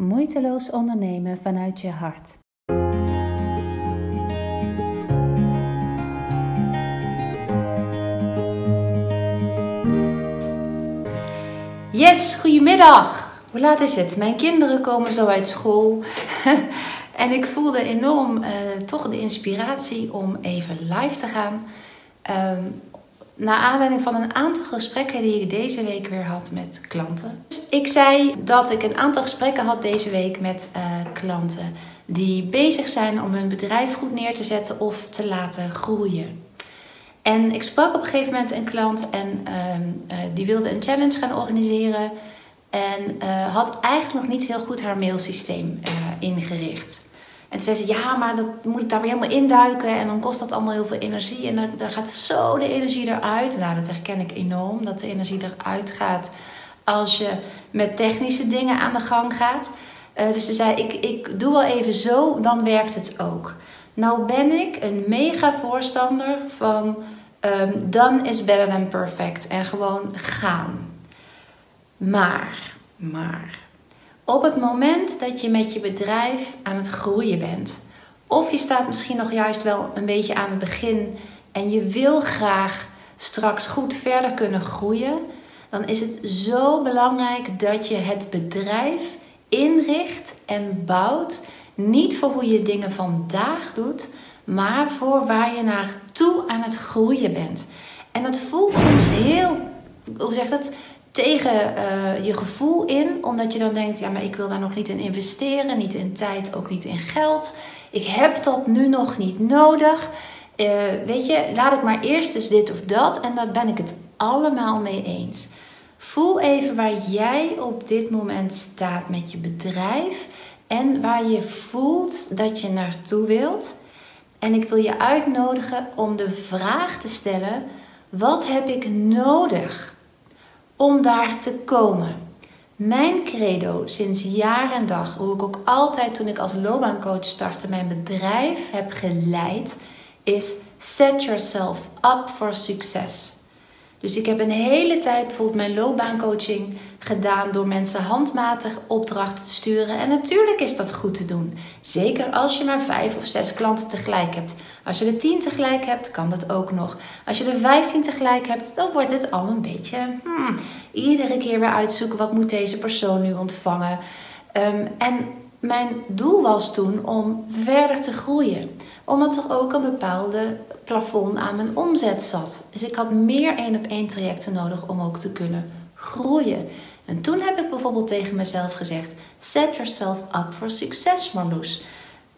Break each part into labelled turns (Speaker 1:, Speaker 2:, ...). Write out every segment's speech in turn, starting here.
Speaker 1: Moeiteloos ondernemen vanuit je hart. Yes, goedemiddag. Hoe laat is het? Mijn kinderen komen zo uit school. en ik voelde enorm uh, toch de inspiratie om even live te gaan. Um, naar aanleiding van een aantal gesprekken die ik deze week weer had met klanten. Dus ik zei dat ik een aantal gesprekken had deze week met uh, klanten die bezig zijn om hun bedrijf goed neer te zetten of te laten groeien. En ik sprak op een gegeven moment een klant en uh, uh, die wilde een challenge gaan organiseren. En uh, had eigenlijk nog niet heel goed haar mailsysteem ingericht. En zei ze, ja, maar dat moet ik daar weer helemaal induiken. En dan kost dat allemaal heel veel energie. En dan, dan gaat zo de energie eruit. Nou, dat herken ik enorm. Dat de energie eruit gaat als je met technische dingen aan de gang gaat. Uh, dus ze zei, ik, ik doe wel even zo, dan werkt het ook. Nou ben ik een mega voorstander van um, done is better than perfect. En gewoon gaan. Maar, maar op het moment dat je met je bedrijf aan het groeien bent, of je staat misschien nog juist wel een beetje aan het begin en je wil graag straks goed verder kunnen groeien, dan is het zo belangrijk dat je het bedrijf inricht en bouwt. Niet voor hoe je dingen vandaag doet, maar voor waar je naartoe aan het groeien bent. En dat voelt soms heel, hoe zeg dat, tegen uh, je gevoel in, omdat je dan denkt: ja, maar ik wil daar nog niet in investeren, niet in tijd, ook niet in geld. Ik heb dat nu nog niet nodig. Uh, weet je, laat ik maar eerst dus dit of dat en daar ben ik het allemaal mee eens. Voel even waar jij op dit moment staat met je bedrijf en waar je voelt dat je naartoe wilt. En ik wil je uitnodigen om de vraag te stellen: wat heb ik nodig? Om daar te komen. Mijn credo sinds jaar en dag, hoe ik ook altijd toen ik als loopbaancoach startte mijn bedrijf heb geleid, is set yourself up for success. Dus ik heb een hele tijd bijvoorbeeld mijn loopbaancoaching gedaan door mensen handmatig opdrachten te sturen. En natuurlijk is dat goed te doen. Zeker als je maar vijf of zes klanten tegelijk hebt. Als je er tien tegelijk hebt, kan dat ook nog. Als je er vijftien tegelijk hebt, dan wordt het al een beetje hmm, iedere keer weer uitzoeken wat moet deze persoon nu ontvangen. Um, en mijn doel was toen om verder te groeien. Omdat er ook een bepaalde plafond aan mijn omzet zat. Dus ik had meer één op één trajecten nodig om ook te kunnen groeien. En toen heb ik bijvoorbeeld tegen mezelf gezegd: Set yourself up for success, Marloes.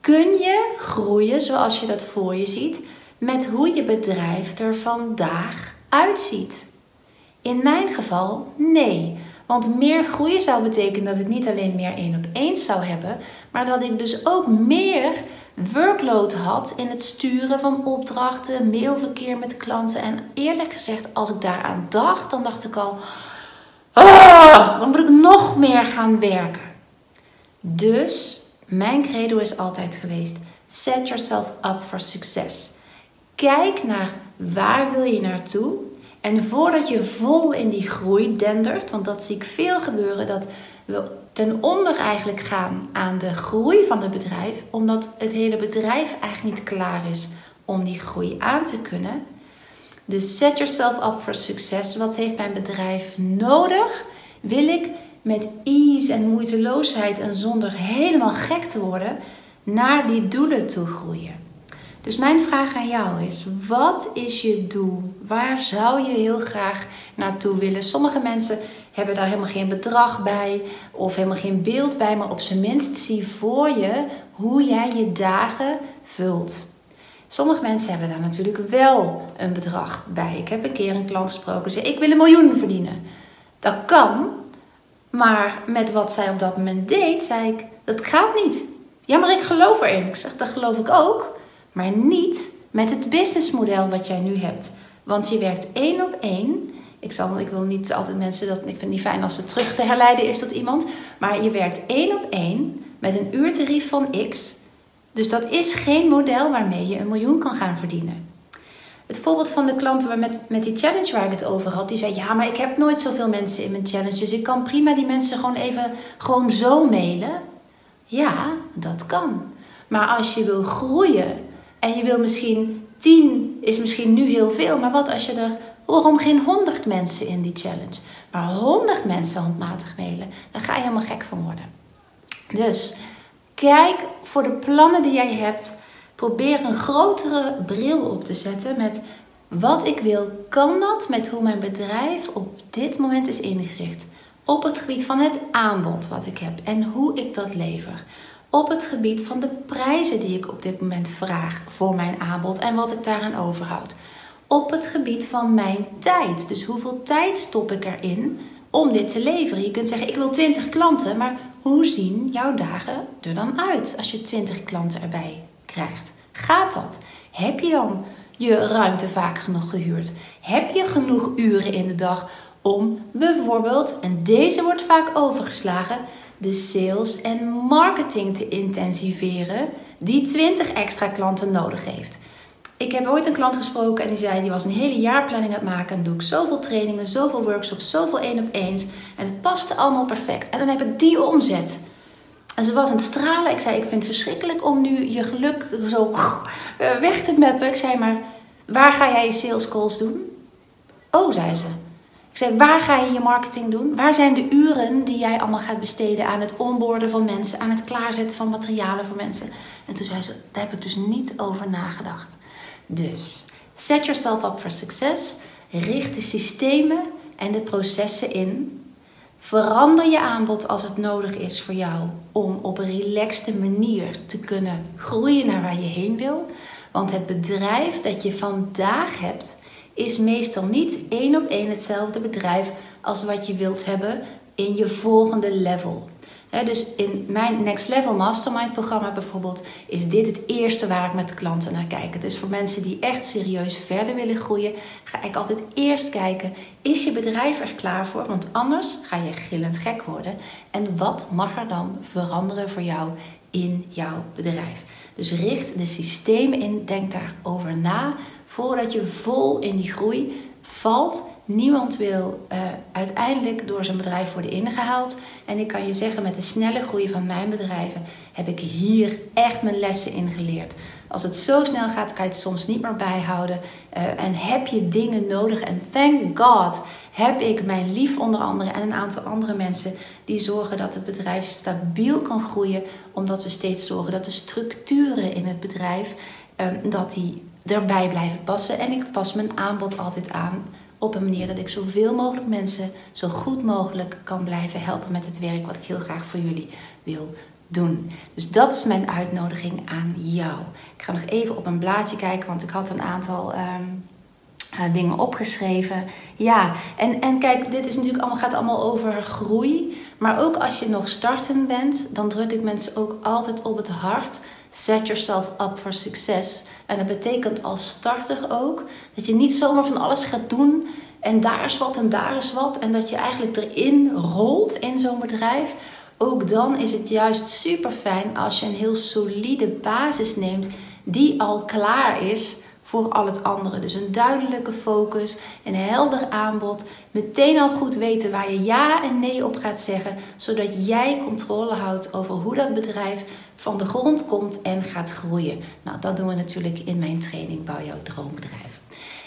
Speaker 1: Kun je groeien zoals je dat voor je ziet, met hoe je bedrijf er vandaag uitziet? In mijn geval nee. Want meer groeien zou betekenen dat ik niet alleen meer één op één zou hebben, maar dat ik dus ook meer workload had in het sturen van opdrachten, mailverkeer met klanten. En eerlijk gezegd, als ik daaraan dacht, dan dacht ik al: ah, dan moet ik nog meer gaan werken. Dus mijn credo is altijd geweest: set yourself up for success. Kijk naar waar wil je naartoe en voordat je vol in die groei dendert, want dat zie ik veel gebeuren, dat we ten onder eigenlijk gaan aan de groei van het bedrijf, omdat het hele bedrijf eigenlijk niet klaar is om die groei aan te kunnen. Dus set yourself up for success. Wat heeft mijn bedrijf nodig? Wil ik met ease en moeiteloosheid en zonder helemaal gek te worden naar die doelen toe groeien? Dus mijn vraag aan jou is: wat is je doel? Waar zou je heel graag naartoe willen? Sommige mensen hebben daar helemaal geen bedrag bij of helemaal geen beeld bij, maar op zijn minst zie voor je hoe jij je dagen vult. Sommige mensen hebben daar natuurlijk wel een bedrag bij. Ik heb een keer een klant gesproken die zei: Ik wil een miljoen verdienen. Dat kan, maar met wat zij op dat moment deed, zei ik: Dat gaat niet. Ja, maar ik geloof erin. Ik zeg: Dat geloof ik ook maar niet met het businessmodel wat jij nu hebt. Want je werkt één op één. Ik, zal, ik wil niet altijd mensen dat. Ik vind het niet fijn als het terug te herleiden is tot iemand. Maar je werkt één op één met een uurtarief van X. Dus dat is geen model waarmee je een miljoen kan gaan verdienen. Het voorbeeld van de klanten met, met die challenge waar ik het over had, die zei: Ja, maar ik heb nooit zoveel mensen in mijn challenge. Dus ik kan prima die mensen gewoon even gewoon zo mailen. Ja, dat kan. Maar als je wil groeien en je wil misschien 10 is misschien nu heel veel, maar wat als je er, waarom geen 100 mensen in die challenge? Maar 100 mensen handmatig mailen, dan ga je helemaal gek van worden. Dus kijk voor de plannen die jij hebt Probeer een grotere bril op te zetten met wat ik wil. Kan dat met hoe mijn bedrijf op dit moment is ingericht? Op het gebied van het aanbod wat ik heb en hoe ik dat lever. Op het gebied van de prijzen die ik op dit moment vraag voor mijn aanbod en wat ik daaraan overhoud. Op het gebied van mijn tijd. Dus hoeveel tijd stop ik erin om dit te leveren? Je kunt zeggen: ik wil 20 klanten, maar hoe zien jouw dagen er dan uit als je 20 klanten erbij krijgt. Gaat dat? Heb je dan je ruimte vaak genoeg gehuurd? Heb je genoeg uren in de dag om bijvoorbeeld, en deze wordt vaak overgeslagen, de sales en marketing te intensiveren die 20 extra klanten nodig heeft? Ik heb ooit een klant gesproken en die zei: die was een hele jaarplanning aan het maken. En doe ik zoveel trainingen, zoveel workshops, zoveel één op eens. En het paste allemaal perfect. En dan heb ik die omzet. En ze was aan het stralen. Ik zei, ik vind het verschrikkelijk om nu je geluk zo eh, weg te meppen. Ik zei, maar waar ga jij je sales calls doen? Oh, zei ze. Ik zei, waar ga je je marketing doen? Waar zijn de uren die jij allemaal gaat besteden aan het onboorden van mensen, aan het klaarzetten van materialen voor mensen? En toen zei ze, daar heb ik dus niet over nagedacht. Dus, set yourself up for success. Richt de systemen en de processen in Verander je aanbod als het nodig is voor jou om op een relaxte manier te kunnen groeien naar waar je heen wil. Want het bedrijf dat je vandaag hebt, is meestal niet één op één hetzelfde bedrijf als wat je wilt hebben in je volgende level dus in mijn Next Level Mastermind programma bijvoorbeeld is dit het eerste waar ik met klanten naar kijk. Dus voor mensen die echt serieus verder willen groeien, ga ik altijd eerst kijken: is je bedrijf er klaar voor? Want anders ga je gillend gek worden. En wat mag er dan veranderen voor jou in jouw bedrijf? Dus richt de systemen in, denk daarover na voordat je vol in die groei valt Niemand wil uh, uiteindelijk door zijn bedrijf worden ingehaald. En ik kan je zeggen, met de snelle groei van mijn bedrijven heb ik hier echt mijn lessen in geleerd. Als het zo snel gaat, kan je het soms niet meer bijhouden. Uh, en heb je dingen nodig. En thank God heb ik mijn lief onder andere en een aantal andere mensen die zorgen dat het bedrijf stabiel kan groeien. Omdat we steeds zorgen dat de structuren in het bedrijf uh, dat die erbij blijven passen. En ik pas mijn aanbod altijd aan op een manier dat ik zoveel mogelijk mensen zo goed mogelijk kan blijven helpen met het werk wat ik heel graag voor jullie wil doen. Dus dat is mijn uitnodiging aan jou. Ik ga nog even op een blaadje kijken, want ik had een aantal ehm, eh, dingen opgeschreven. Ja, en, en kijk, dit is natuurlijk allemaal, gaat allemaal over groei. Maar ook als je nog startend bent, dan druk ik mensen ook altijd op het hart. Set yourself up for success. En dat betekent als starter ook dat je niet zomaar van alles gaat doen en daar is wat en daar is wat. En dat je eigenlijk erin rolt in zo'n bedrijf. Ook dan is het juist super fijn als je een heel solide basis neemt die al klaar is voor al het andere. Dus een duidelijke focus, een helder aanbod, meteen al goed weten waar je ja en nee op gaat zeggen, zodat jij controle houdt over hoe dat bedrijf van de grond komt en gaat groeien. Nou, dat doen we natuurlijk in mijn training Bouw jouw droombedrijf.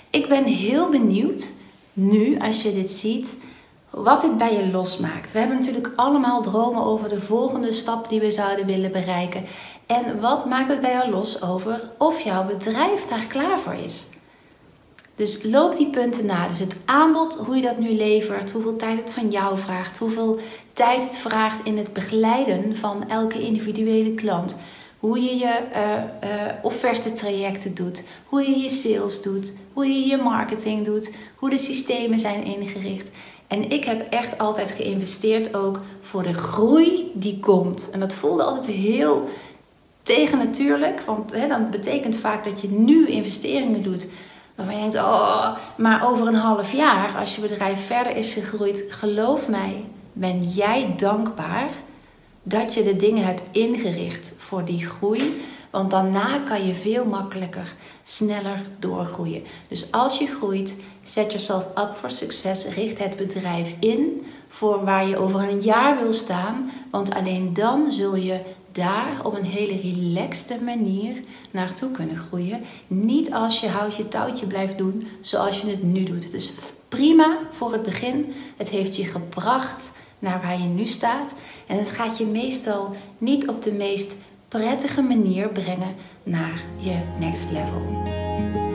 Speaker 1: Ik ben heel benieuwd nu, als je dit ziet, wat dit bij je losmaakt. We hebben natuurlijk allemaal dromen over de volgende stap die we zouden willen bereiken. En wat maakt het bij jou los over of jouw bedrijf daar klaar voor is? Dus loop die punten na. Dus het aanbod, hoe je dat nu levert, hoeveel tijd het van jou vraagt, hoeveel tijd het vraagt in het begeleiden van elke individuele klant. Hoe je je uh, uh, offerte-trajecten doet, hoe je je sales doet, hoe je je marketing doet, hoe de systemen zijn ingericht. En ik heb echt altijd geïnvesteerd ook voor de groei die komt. En dat voelde altijd heel tegen natuurlijk, want hè, dan betekent vaak dat je nu investeringen doet waarvan je denkt, oh, maar over een half jaar, als je bedrijf verder is gegroeid, geloof mij, ben jij dankbaar dat je de dingen hebt ingericht voor die groei. Want daarna kan je veel makkelijker, sneller doorgroeien. Dus als je groeit, set yourself up for success. Richt het bedrijf in voor waar je over een jaar wil staan. Want alleen dan zul je daar op een hele relaxte manier naartoe kunnen groeien. Niet als je houtje touwtje blijft doen zoals je het nu doet. Het is prima voor het begin. Het heeft je gebracht naar waar je nu staat. En het gaat je meestal niet op de meest prettige manier brengen naar je next level.